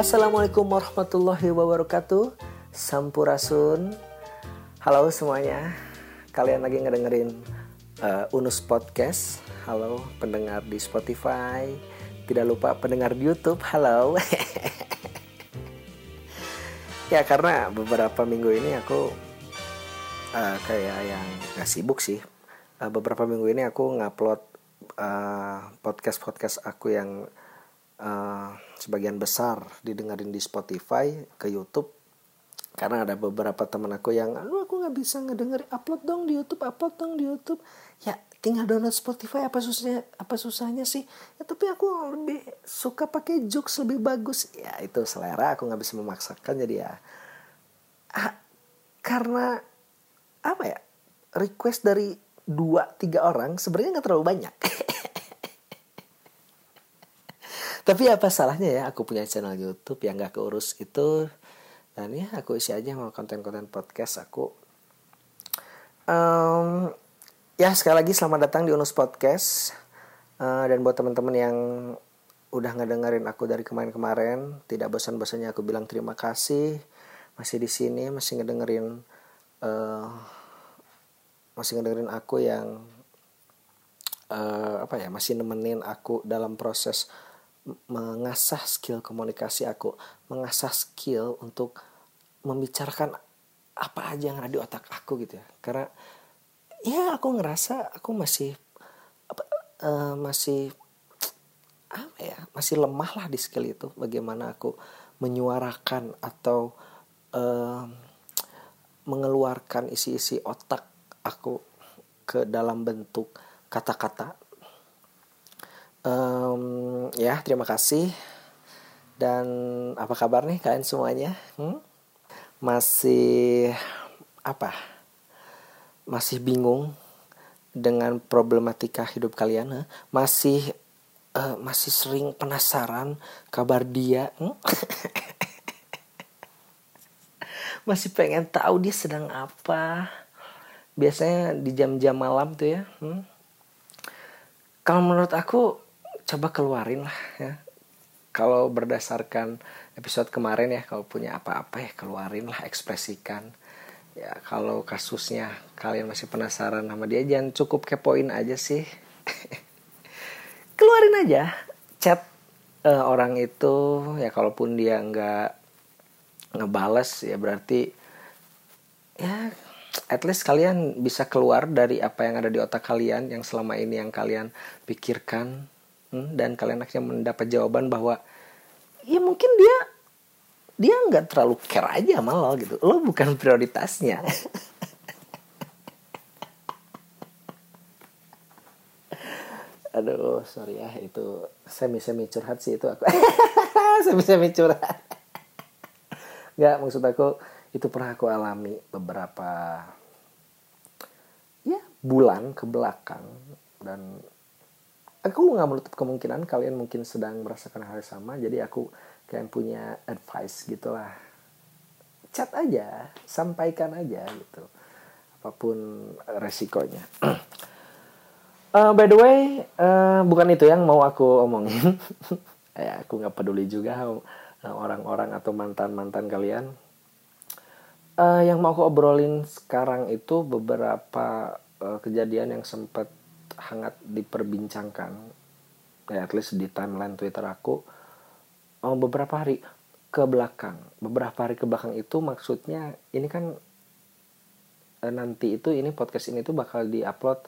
Assalamualaikum warahmatullahi wabarakatuh. Sampurasun. Halo semuanya. Kalian lagi ngedengerin uh, Unus Podcast. Halo pendengar di Spotify. Tidak lupa pendengar di Youtube. Halo. Ya karena beberapa minggu ini aku uh, Kayak yang gak sibuk sih. Uh, Beberapa minggu ini aku ngupload uh, podcast-podcast aku yang uh, sebagian besar didengarin di Spotify ke YouTube. Karena ada beberapa teman aku yang aduh aku nggak bisa ngedengerin. Upload dong di YouTube upload dong di YouTube. Ya tinggal download Spotify apa susahnya apa susahnya sih? Ya tapi aku lebih suka pakai jokes lebih bagus. Ya itu selera aku nggak bisa memaksakan. Jadi ya ah, karena apa ya request dari dua tiga orang sebenarnya nggak terlalu banyak tapi apa salahnya ya aku punya channel YouTube yang gak keurus itu dan ya aku isi aja mau konten-konten podcast aku. Um, ya sekali lagi selamat datang di Unus Podcast. Uh, dan buat teman-teman yang udah ngedengerin aku dari kemarin-kemarin tidak bosan-bosannya aku bilang terima kasih. Masih di sini masih ngedengerin uh, masih ngedengerin aku yang uh, apa ya masih nemenin aku dalam proses mengasah skill komunikasi aku, mengasah skill untuk membicarakan apa aja yang ada di otak aku gitu ya. Karena ya aku ngerasa aku masih uh, masih apa ya, masih lemah lah di skill itu. Bagaimana aku menyuarakan atau uh, mengeluarkan isi-isi otak aku ke dalam bentuk kata-kata um, ya terima kasih dan apa kabar nih kalian semuanya hmm? masih apa masih bingung dengan problematika hidup kalian masih uh, masih sering penasaran kabar dia hmm? masih pengen tahu dia sedang apa biasanya di jam-jam malam tuh ya hmm? kalau menurut aku coba keluarin lah ya. Kalau berdasarkan episode kemarin ya kalau punya apa-apa ya keluarin lah ekspresikan. Ya kalau kasusnya kalian masih penasaran sama dia jangan cukup kepoin aja sih. Keluarin aja chat uh, orang itu. Ya kalaupun dia nggak ngebales ya berarti ya at least kalian bisa keluar dari apa yang ada di otak kalian yang selama ini yang kalian pikirkan hmm, dan kalian akhirnya mendapat jawaban bahwa ya mungkin dia dia nggak terlalu care aja sama lo gitu. Lo bukan prioritasnya. Aduh sorry ya itu semi semi curhat sih itu aku. Semi semi curhat. Nggak maksud aku itu pernah aku alami beberapa ya bulan ke belakang dan aku nggak menutup kemungkinan kalian mungkin sedang merasakan hal yang sama jadi aku kayak punya advice gitulah. Chat aja sampaikan aja gitu apa pun resikonya. Uh, by the way uh, bukan itu yang mau aku omongin. Ya aku nggak peduli juga orang-orang atau mantan mantan kalian. Uh, yang mau aku obrolin sekarang itu beberapa uh, kejadian yang sempat hangat diperbincangkan. Ya at least di timeline Twitter aku oh, beberapa hari ke belakang. Beberapa hari ke belakang itu maksudnya ini kan eh, nanti itu ini podcast ini tuh bakal diupload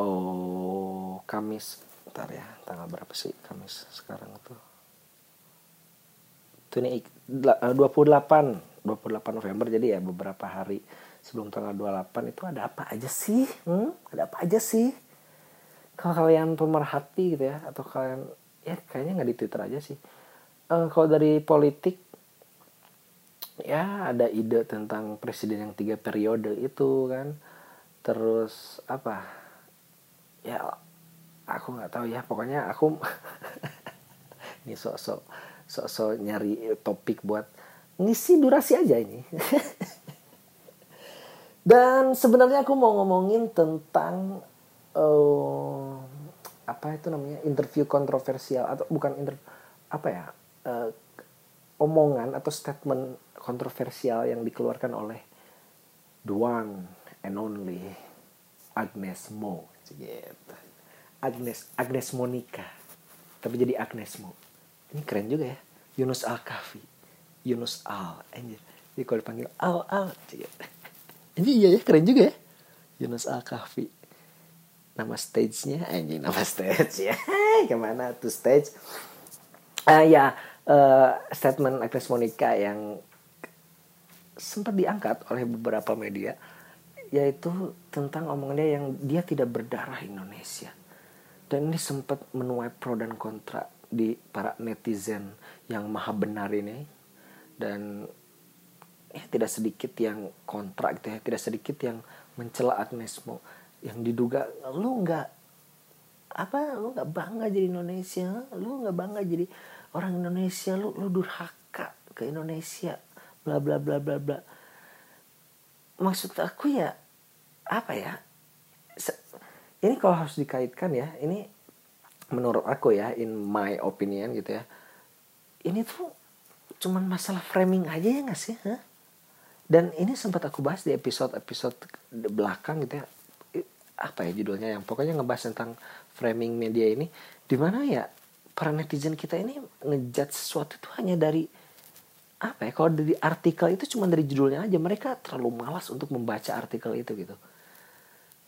oh Kamis. Ntar ya tanggal berapa sih Kamis sekarang tuh? Itu ini 28 28 November jadi ya beberapa hari sebelum tanggal 28 itu ada apa aja sih? Hmm? ada apa aja sih kalau kalian pemerhati gitu ya atau kalian ya kayaknya nggak di Twitter aja sih. Uh, kalau dari politik ya ada ide tentang presiden yang tiga periode itu kan. Terus apa? Ya aku nggak tahu ya. Pokoknya aku ini sok-sok sok-sok nyari topik buat ngisi durasi aja ini. Dan sebenarnya aku mau ngomongin tentang uh, apa itu namanya? Interview kontroversial atau bukan inter apa ya? Uh, omongan atau statement kontroversial yang dikeluarkan oleh the one and only Agnes Mo gitu. Agnes Agnes Monica. Tapi jadi Agnes Mo. Ini keren juga ya. Yunus Al Kafi Yunus Al anjir. Jadi kalau dipanggil Al Al ini iya ya keren juga ya. Yunus Al Kafi nama stage-nya? Anjing nama stage ya ke mana tuh stage? Uh, ya uh, statement Agnes Monica yang sempat diangkat oleh beberapa media yaitu tentang omongannya yang dia tidak berdarah Indonesia. Dan ini sempat menuai pro dan kontra di para netizen yang maha benar ini. Dan ya tidak sedikit yang kontra gitu ya. Tidak sedikit yang mencela Agnesmo yang diduga lu nggak apa lu nggak bangga jadi Indonesia? Lu nggak bangga jadi orang Indonesia? Lu lu durhaka ke Indonesia? Bla bla bla bla bla. Maksud aku ya apa ya ini kalau harus dikaitkan ya ini menurut aku ya in my opinion gitu ya ini tuh cuman masalah framing aja ya nggak sih huh? dan ini sempat aku bahas di episode episode belakang gitu ya apa ya judulnya yang pokoknya ngebahas tentang framing media ini di mana ya para netizen kita ini ngejudge sesuatu itu hanya dari apa ya kalau dari artikel itu cuma dari judulnya aja mereka terlalu malas untuk membaca artikel itu gitu.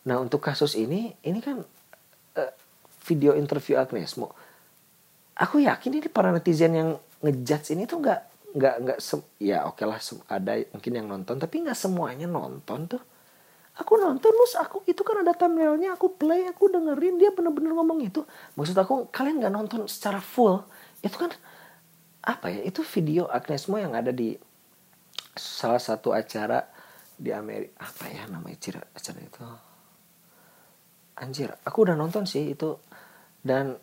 Nah untuk kasus ini ini kan uh, video interview Agnes Mo aku yakin ini para netizen yang ngejudge ini tuh nggak nggak nggak ya oke okay lah ada mungkin yang nonton tapi nggak semuanya nonton tuh aku nonton terus aku itu kan ada thumbnailnya. Aku play aku dengerin. Dia bener-bener ngomong itu. Maksud aku kalian nggak nonton secara full? Itu kan apa ya? Itu video Agnes Mo yang ada di salah satu acara di Amerika apa ya namanya acara, acara itu? Anjir aku udah nonton sih itu. Dan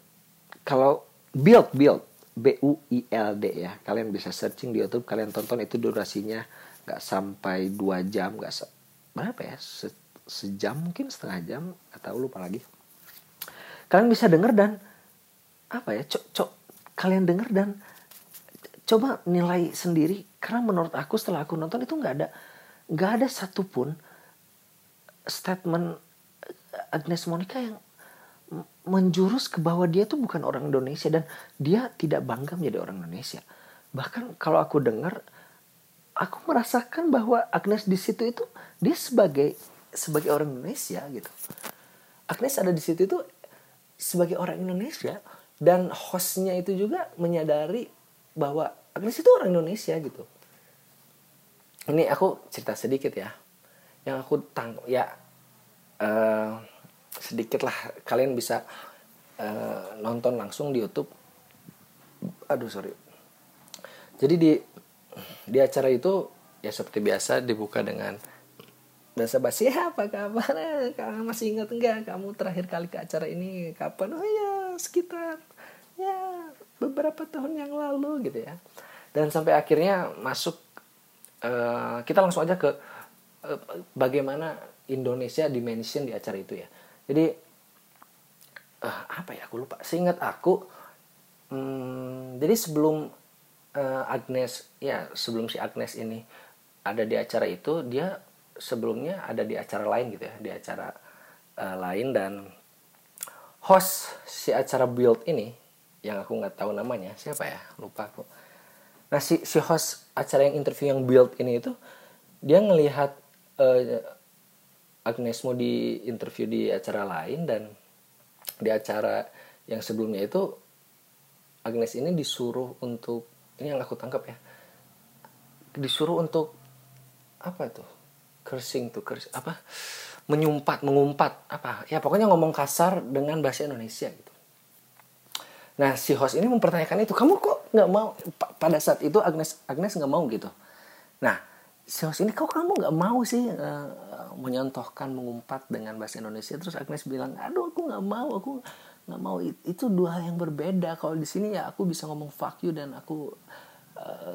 kalau build build. B U I L D ya. Kalian bisa searching di YouTube. Kalian tonton itu durasinya nggak sampai dua jam nggak berapa ya? Se, sejam mungkin setengah jam atau lupa lagi. Kalian bisa denger dan apa ya cok cok kalian denger dan coba nilai sendiri. Karena menurut aku setelah aku nonton itu nggak ada nggak ada satupun statement Agnes Monica yang menjurus ke bahwa dia tuh bukan orang Indonesia dan dia tidak bangga menjadi orang Indonesia. Bahkan kalau aku dengar aku merasakan bahwa Agnes di situ itu dia sebagai sebagai orang Indonesia gitu. Agnes ada di situ itu sebagai orang Indonesia dan hostnya itu juga menyadari bahwa Agnes itu orang Indonesia gitu. Ini aku cerita sedikit ya, yang aku tang ya uh, sedikit lah kalian bisa uh, nonton langsung di YouTube. Aduh sorry. Jadi di di acara itu ya seperti biasa dibuka dengan bahasa basi ya, apa kabar? Kamu masih ingat enggak kamu terakhir kali ke acara ini? Kapan? Oh ya sekitar ya beberapa tahun yang lalu gitu ya. Dan sampai akhirnya masuk uh, kita langsung aja ke uh, bagaimana Indonesia dimension di acara itu ya. Jadi uh, apa ya aku lupa. Seingat aku hmm, jadi sebelum uh, Agnes ya sebelum si Agnes ini ada di acara itu dia sebelumnya ada di acara lain gitu ya di acara uh, lain dan host si acara build ini yang aku nggak tahu namanya siapa ya? Lupa aku. Nah si si host acara yang interview yang build ini itu dia ngelihat uh, Agnes mau di interview di acara lain dan di acara yang sebelumnya itu Agnes ini disuruh untuk ini yang aku tangkap ya. Disuruh untuk apa itu? Cursing tuh kurs apa? Menyumpat mengumpat apa? Ya pokoknya ngomong kasar dengan bahasa Indonesia gitu. Nah si host ini mempertanyakan itu kamu kok nggak mau? Pada saat itu Agnes Agnes nggak mau gitu. Nah si host ini kok kamu nggak mau sih uh, menyontohkan mengumpat dengan bahasa Indonesia? Terus Agnes bilang aduh aku nggak mau aku nggak mau. Itu dua hal yang berbeda. Kalau di sini ya aku bisa ngomong fuck you dan aku uh,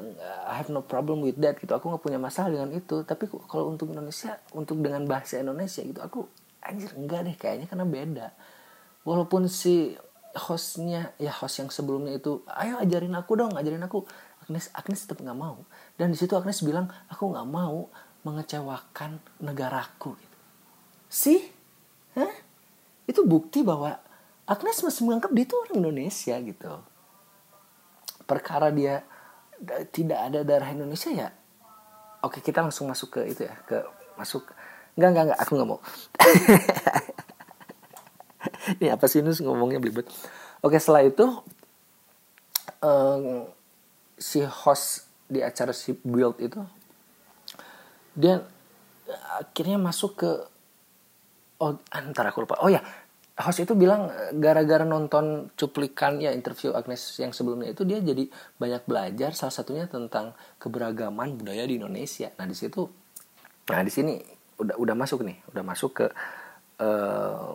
I have no problem with that gitu. Aku nggak punya masalah dengan itu. Tapi kalau untuk Indonesia untuk dengan bahasa Indonesia gitu aku anjir enggak deh. Kayaknya karena beda. Walaupun si hostnya ya host yang sebelumnya itu ayo ajarin aku dong ajarin aku. Agnes Agnes tetap nggak mau. Dan di situ Agnes bilang aku nggak mau mengecewakan negaraku. Gitu. sih? Hah? itu bukti bahwa Agnes masih menganggap dia itu orang Indonesia gitu. Perkara dia tidak ada darah Indonesia ya oke kita langsung masuk ke itu ya ke masuk. Nggak nggak nggak aku nggak mau. Ini apa sih Nus ngomongnya belibet? Oke setelah itu um, si host di acara si build itu dia akhirnya masuk ke oh antara aku lupa. Oh ya host itu bilang gara-gara nonton cuplikan ya interview Agnes yang sebelumnya itu dia jadi banyak belajar salah satunya tentang keberagaman budaya di Indonesia. Nah di situ nah di sini udah udah masuk nih udah masuk ke uh,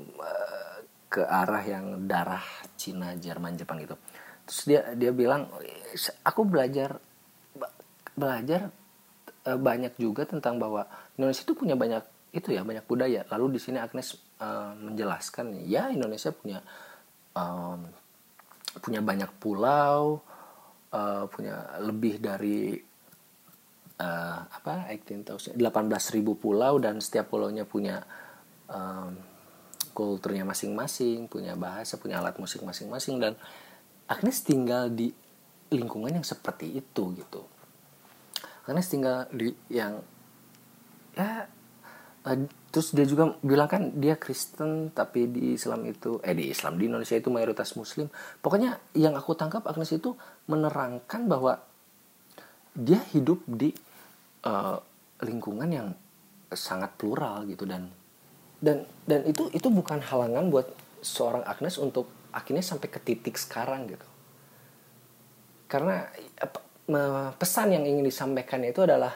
ke arah yang darah Cina Jerman Jepang gitu. Terus dia dia bilang aku belajar belajar uh, banyak juga tentang bahwa Indonesia itu punya banyak itu ya banyak budaya. Lalu di sini Agnes uh, menjelaskan ya Indonesia punya um, punya banyak pulau uh, punya lebih dari uh, apa 18.000 ribu pulau dan setiap pulaunya punya um, kulturnya masing-masing punya bahasa punya alat musik masing-masing. Dan Agnes tinggal di lingkungan yang seperti itu gitu. Agnes tinggal di yang ya uh, terus dia juga bilang kan dia Kristen tapi di Islam itu eh di Islam di Indonesia itu mayoritas Muslim. Pokoknya yang aku tangkap Agnes itu menerangkan bahwa dia hidup di uh, lingkungan yang sangat plural gitu. Dan dan dan itu itu bukan halangan buat seorang Agnes untuk akhirnya sampai ke titik sekarang gitu. Karena pesan yang ingin disampaikan itu adalah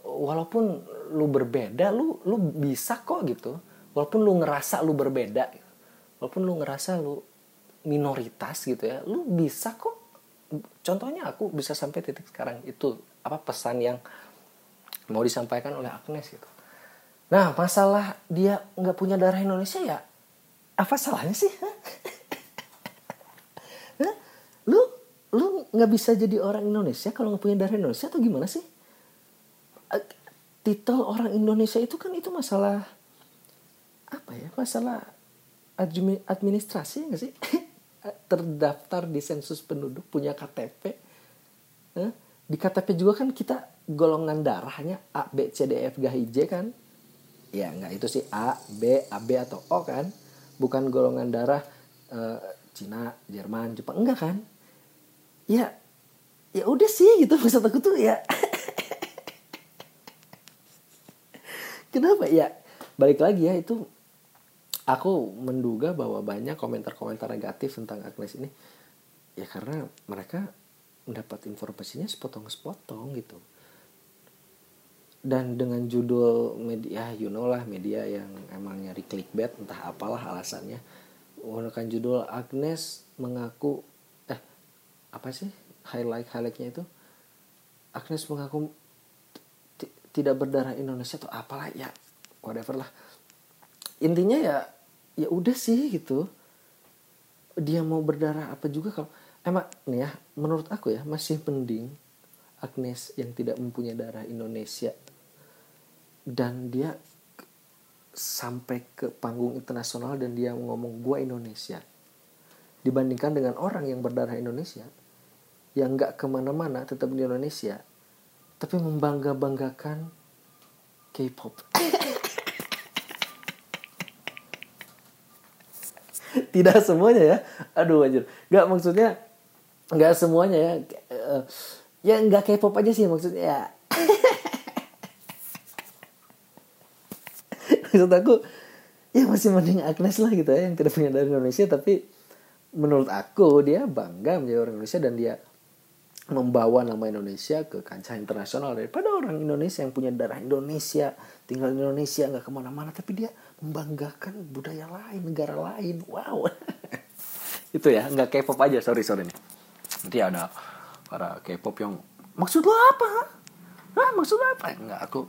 walaupun lu berbeda lu lu bisa kok gitu. Walaupun lu ngerasa lu berbeda walaupun lu ngerasa lu minoritas gitu ya lu bisa kok. Contohnya aku bisa sampai titik sekarang itu apa pesan yang mau disampaikan oleh Agnes gitu. Nah masalah dia nggak punya darah Indonesia ya apa salahnya sih? Lu lu nggak bisa jadi orang Indonesia kalau nggak punya darah Indonesia atau gimana sih titel orang Indonesia itu kan itu masalah apa ya masalah administrasi nggak sih? Terdaftar di sensus penduduk punya KTP di KTP juga kan kita golongan darahnya A B C D F G H I J kan? Ya nggak itu sih A B A B atau O kan? Bukan golongan darah uh, Cina Jerman Jepang enggak kan? Ya ya udah sih gitu maksud aku tuh ya kenapa? Ya balik lagi ya itu aku menduga bahwa banyak komentar-komentar negatif tentang Agnes ini ya karena mereka mendapat informasinya sepotong-sepotong gitu. Dan dengan judul media you know lah media yang emang nyari clickbait entah apalah alasannya menggunakan judul Agnes mengaku eh apa sih? Highlight highlightnya itu? Agnes mengaku tidak berdarah Indonesia atau apalah ya whatever lah. Intinya ya ya udah sih gitu. Dia mau berdarah apa juga kalau emang nih ya menurut aku ya masih penting Agnes yang tidak mempunyai darah Indonesia dan dia sampai ke panggung internasional dan dia ngomong gua Indonesia. Dibandingkan dengan orang yang berdarah Indonesia yang nggak ke mana-mana tetap di Indonesia tapi membangga-banggakan K-pop. Tidak semuanya ya. Aduh anjir. Gak maksudnya nggak semuanya ya. Eh, ya nggak K-pop aja sih maksudnya ya. Maksud aku ya masih mending Agnes lah gitu ya yang tidak punya dari Indonesia tapi menurut aku dia bangga menjadi orang Indonesia dan dia membawa nama Indonesia ke kancah internasional daripada orang Indonesia yang punya darah Indonesia tinggal di Indonesia nggak ke mana-mana tapi dia membanggakan budaya lain negara lain. Wow. Itu ya nggak K-pop aja sorry sorry nih. Nanti ada para K-pop yang maksud lo apa Hah, maksud lo apa? Nggak aku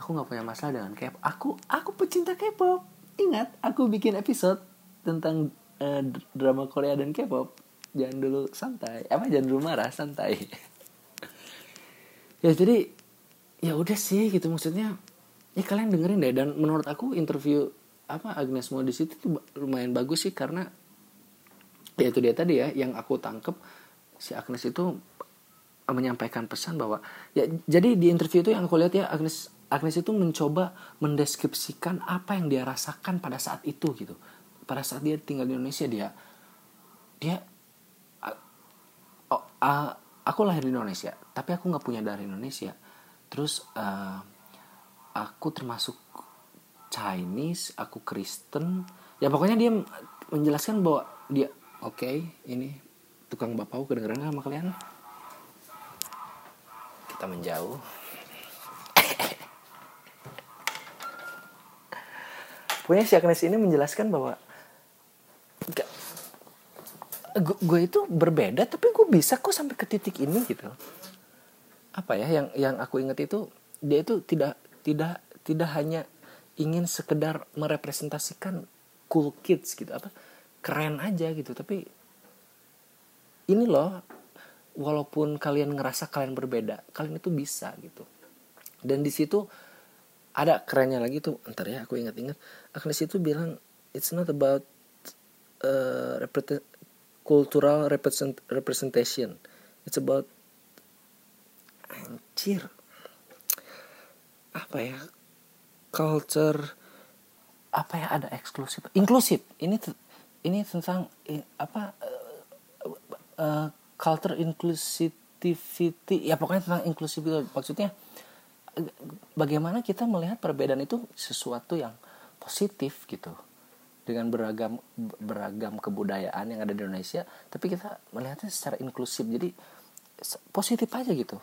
aku nggak punya masalah dengan K-pop. Aku aku pecinta K-pop. Ingat aku bikin episode tentang uh, drama Korea dan K-pop jangan dulu santai. Apa jangan dulu marah santai. Ya jadi ya udah sih gitu. Maksudnya ya kalian dengerin deh. Dan menurut aku interview apa Agnes Mo di situ tuh lumayan bagus sih. Karena ya itu dia tadi ya yang aku tangkep si Agnes itu menyampaikan pesan bahwa ya jadi di interview itu yang aku lihat ya Agnes Agnes itu mencoba mendeskripsikan apa yang dia rasakan pada saat itu gitu. Pada saat dia tinggal di Indonesia dia dia uh, aku lahir di Indonesia tapi aku nggak punya darah Indonesia. Terus uh, aku termasuk Chinese aku Kristen. Ya pokoknya dia menjelaskan bahwa dia oke okay, ini tukang bapau kedengeran sama kalian? Kita menjauh. Punya si Agnes ini menjelaskan bahwa gue itu berbeda tapi gue bisa kok sampai ke titik ini gitu. Apa ya yang yang aku ingat itu dia itu tidak tidak tidak hanya ingin sekedar merepresentasikan cool kids gitu apa keren aja gitu. Tapi ini loh walaupun kalian ngerasa kalian berbeda kalian itu bisa gitu. Dan di situ ada kerennya lagi tuh ntar ya aku ingat-ingat. Agnes itu bilang it's not about uh, cultural represent representation. It's about anjir. Apa ya? Culture apa ya? Ada eksklusif. Inklusif ini ini tentang apa uh, uh, culture inclusivity. Ya pokoknya tentang inklusif maksudnya bagaimana kita melihat perbedaan itu sesuatu yang positif gitu dengan beragam beragam kebudayaan yang ada di Indonesia tapi kita melihatnya secara inklusif. Jadi positif aja gitu.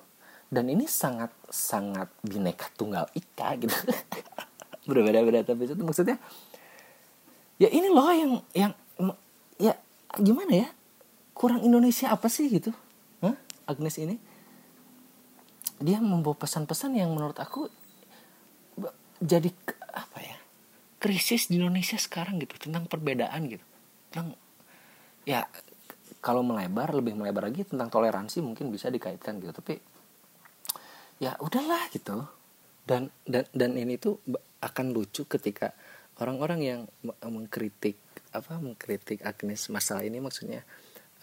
Dan ini sangat sangat bineka tunggal ika gitu. Berbeda-beda tapi itu maksudnya ya ini loh yang yang ya gimana ya? Kurang Indonesia apa sih gitu? Hah? Agnes ini? Dia membawa pesan-pesan yang menurut aku jadi apa ya krisis di Indonesia sekarang gitu tentang perbedaan gitu. Tentang ya kalau melebar lebih melebar lagi tentang toleransi mungkin bisa dikaitkan gitu. Tapi ya udahlah gitu. Dan dan dan ini tuh akan lucu ketika orang-orang yang mengkritik apa mengkritik Agnes masalah ini maksudnya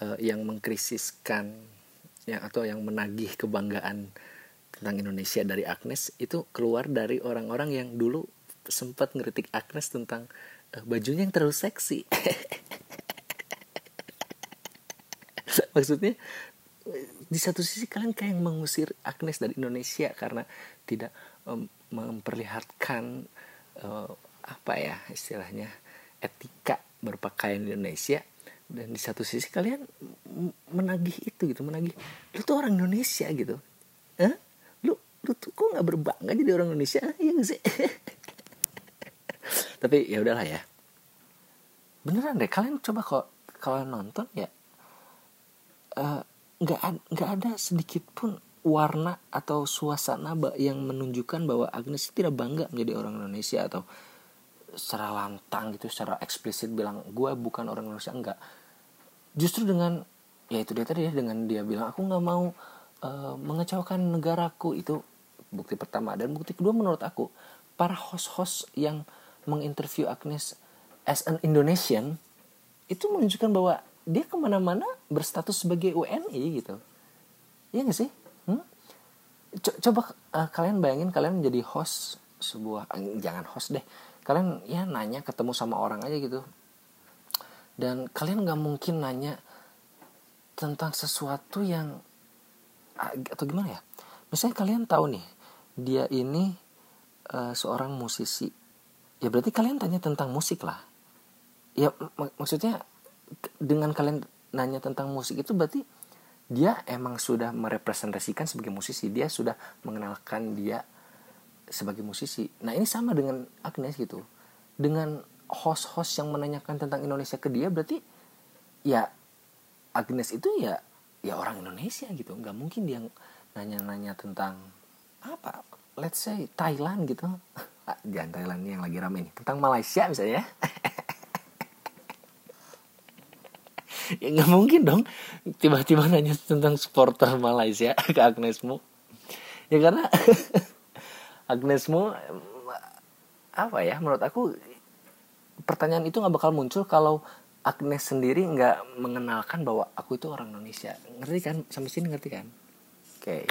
uh, yang mengkrisiskan yang atau yang menagih kebanggaan tentang Indonesia dari Agnes itu keluar dari orang-orang yang dulu sempat ngeritik Agnes tentang uh, bajunya yang terlalu seksi. Maksudnya di satu sisi kalian kayak mengusir Agnes dari Indonesia karena tidak um, memperlihatkan uh, apa ya istilahnya etika berpakaian di Indonesia dan di satu sisi kalian menagih itu gitu menagih lu tuh orang Indonesia gitu Hah? lu lu tuh kok nggak berbangga jadi orang Indonesia iya gak sih tapi ya udahlah ya. Beneran deh kalian coba kok kalau nonton ya. Eh, nggak uh, nggak ada sedikit pun warna atau suasana yang menunjukkan bahwa Agnes tidak bangga menjadi orang Indonesia atau secara lantang gitu secara eksplisit bilang gue bukan orang Indonesia. Enggak justru dengan ya itu dia tadi ya dengan dia bilang aku nggak mau uh, mengecewakan negaraku. Itu bukti pertama. Dan bukti kedua menurut aku para host-host yang menginterview Agnes as an Indonesian itu menunjukkan bahwa dia ke mana-mana berstatus sebagai UNI gitu. Iya gak sih? Hmm? coba uh, kalian bayangin kalian menjadi host sebuah eh, jangan host deh. Kalian ya nanya ketemu sama orang aja gitu. Dan kalian nggak mungkin nanya tentang sesuatu yang atau gimana ya? Misalnya kalian tahu nih dia ini uh, seorang musisi ya berarti kalian tanya tentang musik lah ya mak maksudnya dengan kalian nanya tentang musik itu berarti dia emang sudah merepresentasikan sebagai musisi dia sudah mengenalkan dia sebagai musisi. Nah ini sama dengan Agnes gitu. Dengan host-host yang menanyakan tentang Indonesia ke dia berarti ya Agnes itu ya ya orang Indonesia gitu. Nggak mungkin dia nanya-nanya tentang apa? Let's say Thailand gitu. Jangan Thailand yang lagi rame nih. Tentang Malaysia misalnya. ya nggak mungkin dong tiba-tiba nanya tentang supporter Malaysia ke Agnesmu ya karena Agnesmo apa ya menurut aku pertanyaan itu nggak bakal muncul kalau Agnes sendiri nggak mengenalkan bahwa aku itu orang Indonesia ngerti kan sampai sini ngerti kan oke okay.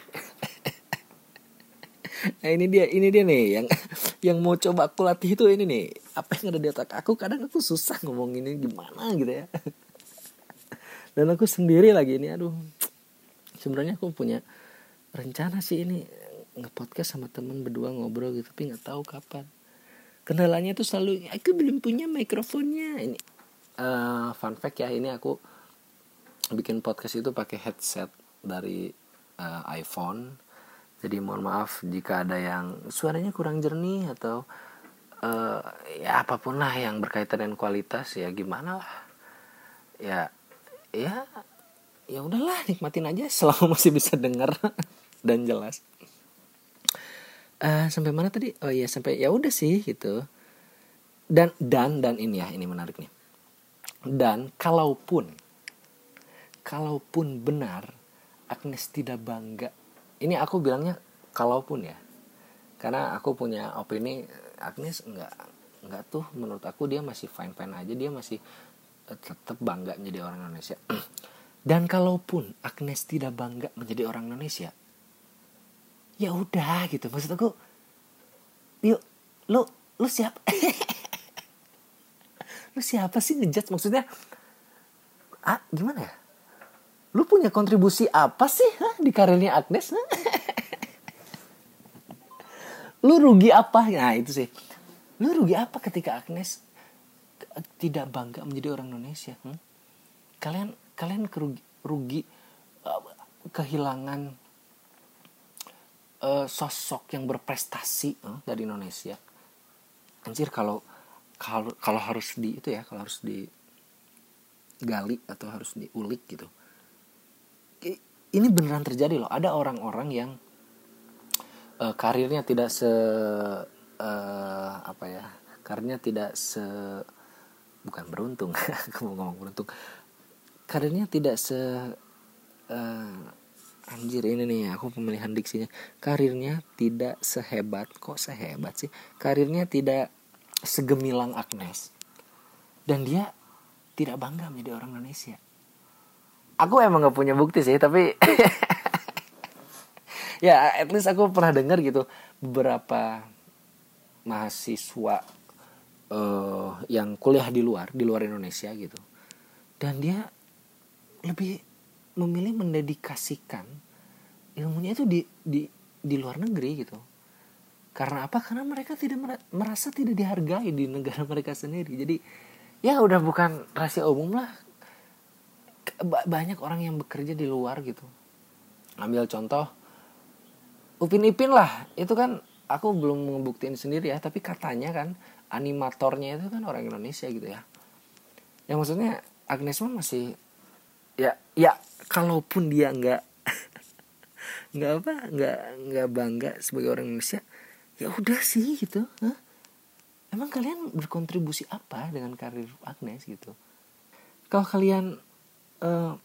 Nah ini dia ini dia nih yang yang mau coba aku latih itu ini nih. Apa yang ada di otak aku kadang aku susah ngomong ini gimana gitu ya. Dan aku sendiri lagi ini aduh. Sebenarnya aku punya rencana sih ini ngepodcast sama temen berdua ngobrol gitu tapi nggak tahu kapan. Kendalanya tuh selalu aku belum punya mikrofonnya. Ini uh, fun fact ya ini aku bikin podcast itu pakai headset dari uh, iPhone jadi mohon maaf jika ada yang suaranya kurang jernih atau uh, ya apa pun lah yang berkaitan dengan kualitas ya gimana lah. Ya ya ya udahlah nikmatin aja selama masih bisa dengar dan jelas. Uh, sampai mana tadi? Oh iya sampai ya udah sih gitu. Dan dan dan ini ya ini menarik nih. Dan kalaupun kalaupun benar Agnes tidak bangga ini aku bilangnya kalaupun ya. Karena aku punya opini Agnes enggak enggak tuh menurut aku dia masih fine fine aja dia masih eh, tetap bangga menjadi orang Indonesia. Dan kalaupun Agnes tidak bangga menjadi orang Indonesia ya udah gitu. Maksud aku yuk lu lu siapa lu siapa sih ngejudge? Maksudnya ah gimana ya lu punya kontribusi apa sih ha, di karirnya Agnes lu rugi apa? Nah itu sih. Lu rugi apa ketika Agnes tidak bangga menjadi orang Indonesia hmm? kalian kalian kerugi rugi uh, kehilangan uh, sosok yang berprestasi uh, dari Indonesia. Anjir kalau kalau kalau harus di itu ya kalau harus digali atau harus diulik gitu ini beneran terjadi loh. Ada orang-orang yang uh, karirnya tidak se uh, apa ya karirnya tidak se bukan beruntung kamu ngomong beruntung. Karirnya tidak se uh, anjir ini nih aku pemilihan diksinya. Karirnya tidak sehebat kok sehebat sih? Karirnya tidak segemilang Agnes. Dan dia tidak bangga menjadi orang Indonesia aku emang gak punya bukti sih tapi ya at least aku pernah dengar gitu beberapa mahasiswa uh, yang kuliah di luar di luar Indonesia gitu. Dan dia lebih memilih mendedikasikan ilmunya itu di di di luar negeri gitu. Karena apa? Karena mereka tidak merasa tidak dihargai di negara mereka sendiri. Jadi ya udah bukan rahasia umum lah banyak orang yang bekerja di luar gitu. Ambil contoh upin ipin lah itu kan aku belum ngebuktiin sendiri ya tapi katanya kan animatornya itu kan orang Indonesia gitu ya. Yang maksudnya Agnes masih ya ya kalaupun dia nggak nggak apa nggak nggak bangga sebagai orang Indonesia ya udah sih gitu Hah? emang kalian berkontribusi apa dengan karir Agnes gitu? Kalau kalian uh,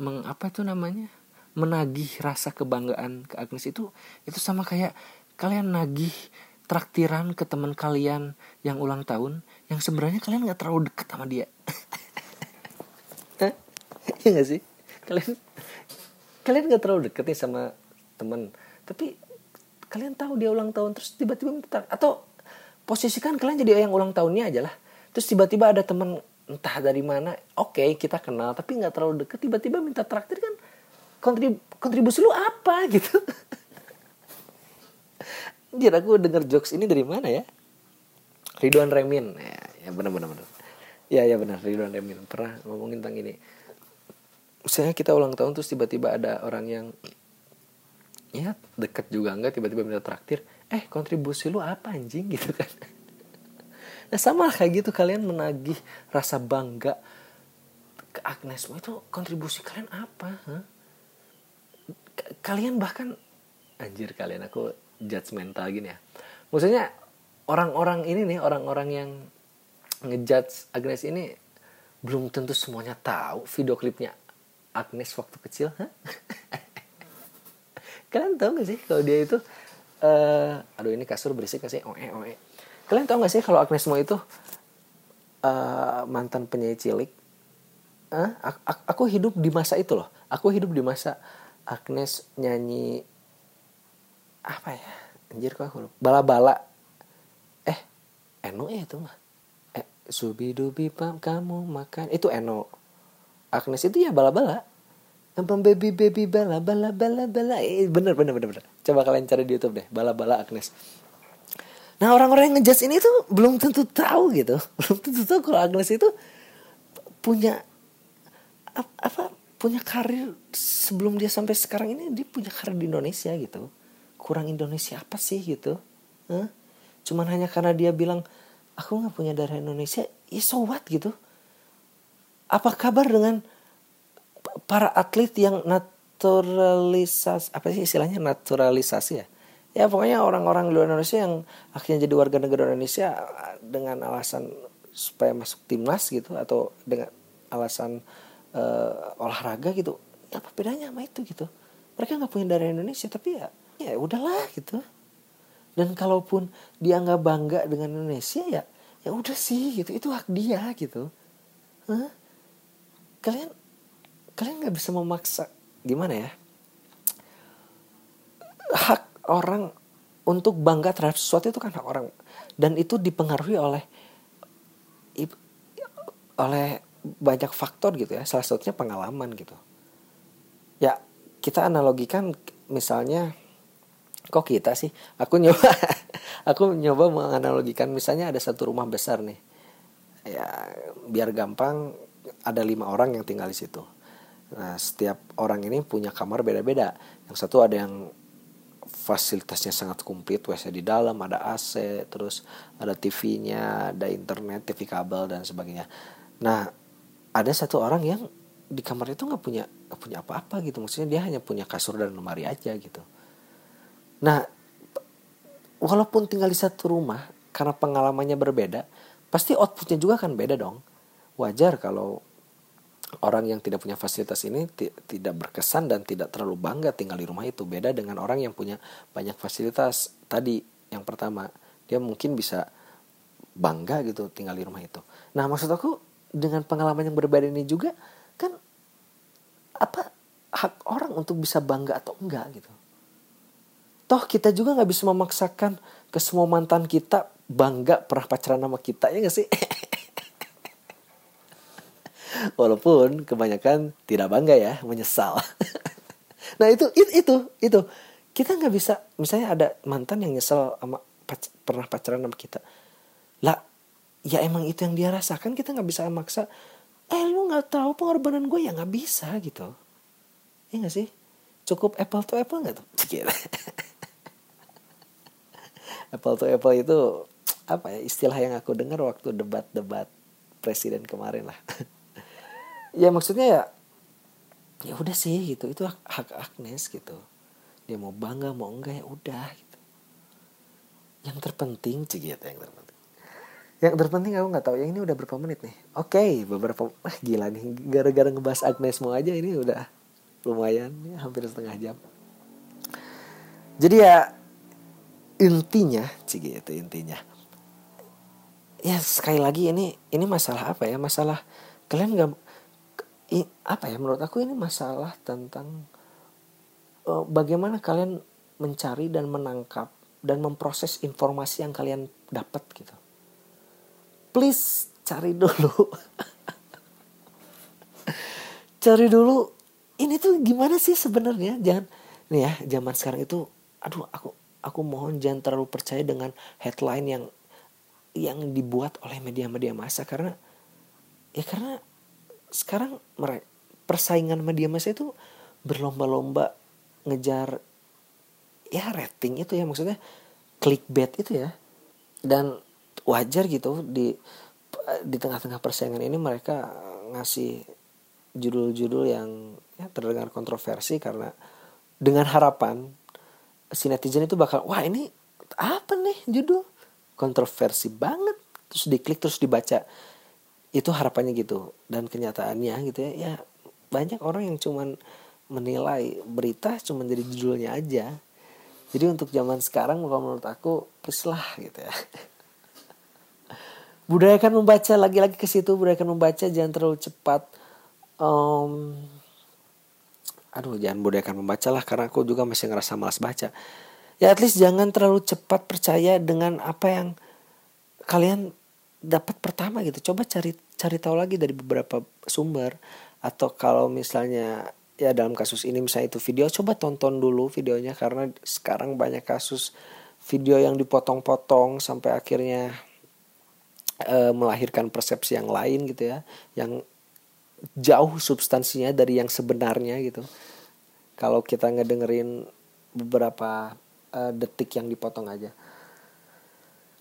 meng apa itu namanya? Menagih rasa kebanggaan ke Agnes. Itu itu sama kayak kalian nagih traktiran ke teman kalian yang ulang tahun yang sebenarnya kalian nggak terlalu deket sama dia. Iya gak sih? Kalian kalian gak terlalu deket nih sama temen tapi kalian tahu dia ulang tahun terus tiba-tiba atau posisikan kalian jadi yang ulang tahunnya aja lah. Terus tiba-tiba ada temen entah dari mana oke okay, kita kenal tapi nggak terlalu deket tiba-tiba minta traktir kan kontrib kontribusi lu apa gitu. Jadi aku denger jokes ini dari mana ya? Ridwan Remin. Ya, ya benar benar benar. Ya ya benar Ridwan Remin. Pernah ngomongin tentang ini. Misalnya kita ulang tahun terus tiba-tiba ada orang yang ya deket juga enggak tiba-tiba minta traktir eh kontribusi lu apa anjing? gitu kan nah sama kayak gitu kalian menagih rasa bangga ke Agnes itu kontribusi kalian apa huh? kalian bahkan anjir kalian aku judgmental gini ya maksudnya orang-orang ini nih orang-orang yang ngejudge Agnes ini belum tentu semuanya tahu video klipnya Agnes waktu kecil huh? kalian tahu gak sih kalau dia itu uh, aduh ini kasur berisik gak sih oe oe kalian tahu gak sih kalau Agnes Mo itu uh, mantan penyanyi cilik? Uh, aku, hidup di masa itu loh. Aku hidup di masa Agnes nyanyi apa ya? Anjir kok aku lupa. bala-bala. Eh Eno ya itu mah. Eh subi dubi pam kamu makan. Itu Eno Agnes itu ya bala-bala. Empam baby baby bala bala bala bala eh, bener bener bener bener. Coba kalian cari di YouTube deh. Bala bala Agnes nah orang-orang yang ngejudge ini tuh belum tentu tahu gitu. Belum tentu tahu kalau Agnes itu punya apa punya karir sebelum dia sampai sekarang ini dia punya karir di Indonesia gitu. Kurang Indonesia apa sih gitu? Huh? cuman hanya karena dia bilang aku nggak punya darah Indonesia ya so what gitu. Apa kabar dengan para atlet yang naturalisasi apa sih istilahnya naturalisasi ya ya pokoknya orang-orang luar Indonesia yang akhirnya jadi warga negara Indonesia dengan alasan supaya masuk timnas gitu atau dengan alasan uh, olahraga gitu apa bedanya sama itu gitu. Mereka nggak punya darah Indonesia tapi ya ya udahlah gitu. Dan kalaupun dia nggak bangga dengan Indonesia ya ya udah sih gitu itu hak dia gitu. Hah? kalian kalian nggak bisa memaksa gimana ya? Hak orang untuk bangga terhadap sesuatu itu kan hak orang. Dan itu dipengaruhi oleh oleh banyak faktor gitu ya. Salah satunya pengalaman gitu. Ya kita analogikan misalnya kok kita sih? Aku nyoba aku nyoba menganalogikan misalnya ada satu rumah besar nih. Ya biar gampang ada lima orang yang tinggal di situ. Nah setiap orang ini punya kamar beda-beda. Yang satu ada yang fasilitasnya sangat komplit WC di dalam ada AC terus ada TV-nya ada internet TV kabel dan sebagainya. Nah ada satu orang yang di kamar itu nggak punya gak punya apa-apa gitu. Maksudnya dia hanya punya kasur dan lemari aja gitu. Nah, walaupun tinggal di satu rumah, karena pengalamannya berbeda, pasti outputnya juga kan beda dong. Wajar kalau orang yang tidak punya fasilitas ini tidak berkesan dan tidak terlalu bangga tinggal di rumah itu. Beda dengan orang yang punya banyak fasilitas. Tadi yang pertama, dia mungkin bisa bangga gitu tinggal di rumah itu. Nah, maksud aku dengan pengalaman yang berbeda ini juga kan apa hak orang untuk bisa bangga atau enggak gitu toh kita juga nggak bisa memaksakan ke semua mantan kita bangga pernah pacaran sama kita ya gak sih walaupun kebanyakan tidak bangga ya menyesal. Nah itu itu itu itu. Kita nggak bisa misalnya ada mantan yang nyesel sama pac pernah pacaran sama kita. Lah ya emang itu yang dia rasakan kita nggak bisa maksa eh lu nggak tahu pengorbanan gue. Ya nggak bisa gitu. Ya nggak sih? Cukup apple to apple nggak tuh? Apple to apple itu apa ya istilah yang aku dengar waktu debat-debat presiden kemarin lah ya maksudnya ya ya udah sih gitu. Itu hak, Agnes gitu. Dia mau bangga mau enggak ya udah gitu. Yang terpenting gitu yang terpenting. Yang terpenting aku nggak tahu. Yang ini udah berapa menit nih? Oke okay, beberapa ah gila nih. Gara-gara ngebahas Agnes mau aja ini udah lumayan ya hampir setengah jam. Jadi ya intinya cigi itu intinya. Ya sekali lagi ini ini masalah apa ya? Masalah kalian nggak apa ya menurut aku ini masalah tentang uh, bagaimana kalian mencari dan menangkap dan memproses informasi yang kalian dapat gitu. Please cari dulu. Cari dulu ini tuh gimana sih sebenarnya? Jangan nih ya zaman sekarang itu aduh aku aku mohon jangan terlalu percaya dengan headline yang yang dibuat oleh media-media massa. Karena ya karena sekarang mereka persaingan media massa itu berlomba-lomba ngejar ya rating itu ya maksudnya clickbait itu ya. Dan wajar gitu di di tengah-tengah persaingan ini mereka ngasih judul-judul yang ya terdengar kontroversi karena dengan harapan si netizen itu bakal wah ini apa nih judul? Kontroversi banget. Terus diklik terus dibaca itu harapannya gitu. Dan kenyataannya gitu ya ya banyak orang yang cuman menilai berita cuma dari judulnya aja. Jadi untuk zaman sekarang kalau menurut aku please lah gitu ya. Budayakan membaca lagi-lagi ke situ budayakan membaca jangan terlalu cepat um, aduh jangan budayakan membaca lah karena aku juga masih ngerasa malas baca. Ya at least jangan terlalu cepat percaya dengan apa yang kalian dapat pertama gitu. Coba cari cari tahu lagi dari beberapa sumber. Atau kalau misalnya ya dalam kasus ini misalnya itu video coba tonton dulu videonya. Karena sekarang banyak kasus video yang dipotong-potong sampai akhirnya e, melahirkan persepsi yang lain gitu ya. Yang jauh substansinya dari yang sebenarnya gitu. Kalau kita ngedengerin beberapa e, detik yang dipotong aja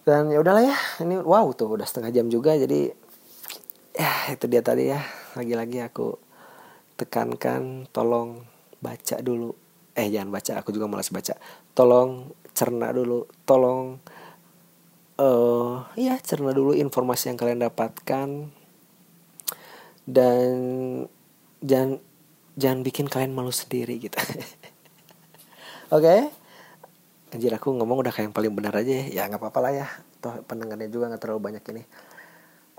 dan ya udahlah ya ini wow tuh udah setengah jam juga jadi ya itu dia tadi ya. Lagi-lagi aku tekankan tolong baca dulu. Eh jangan baca aku juga malas baca. Tolong cerna dulu tolong uh, ya cerna dulu informasi yang kalian dapatkan. Dan jangan jangan bikin kalian malu sendiri gitu. Oke? okay? Anjir aku ngomong udah kayak yang paling benar aja ya. Ya nggak apa-apa lah ya. Toh pendengarnya juga nggak terlalu banyak ini.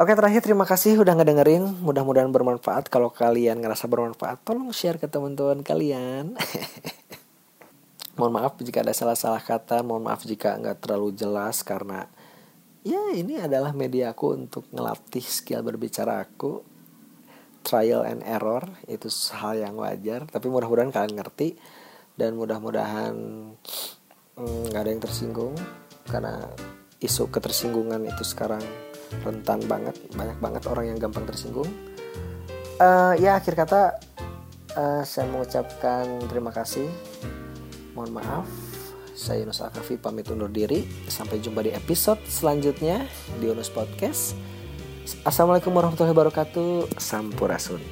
Oke terakhir terima kasih udah ngedengerin. Mudah-mudahan bermanfaat. Kalau kalian ngerasa bermanfaat Tolong share ke teman-teman kalian. Mohon maaf jika ada salah-salah kata. Mohon maaf jika nggak terlalu jelas Karena ya ini adalah media aku Untuk ngelatih skill berbicara aku. Trial and error Itu hal yang wajar. Tapi mudah-mudahan kalian ngerti. Dan mudah-mudahan nggak mm, ada yang tersinggung Karena isu ketersinggungan itu sekarang rentan banget. Banyak banget orang yang gampang tersinggung. Uh, ya akhir kata uh, saya mengucapkan terima kasih. Mohon maaf. Saya Yunus Akafi pamit undur diri. Sampai jumpa di episode selanjutnya di Yunus Podcast. Assalamualaikum warahmatullahi wabarakatuh. Sampurasun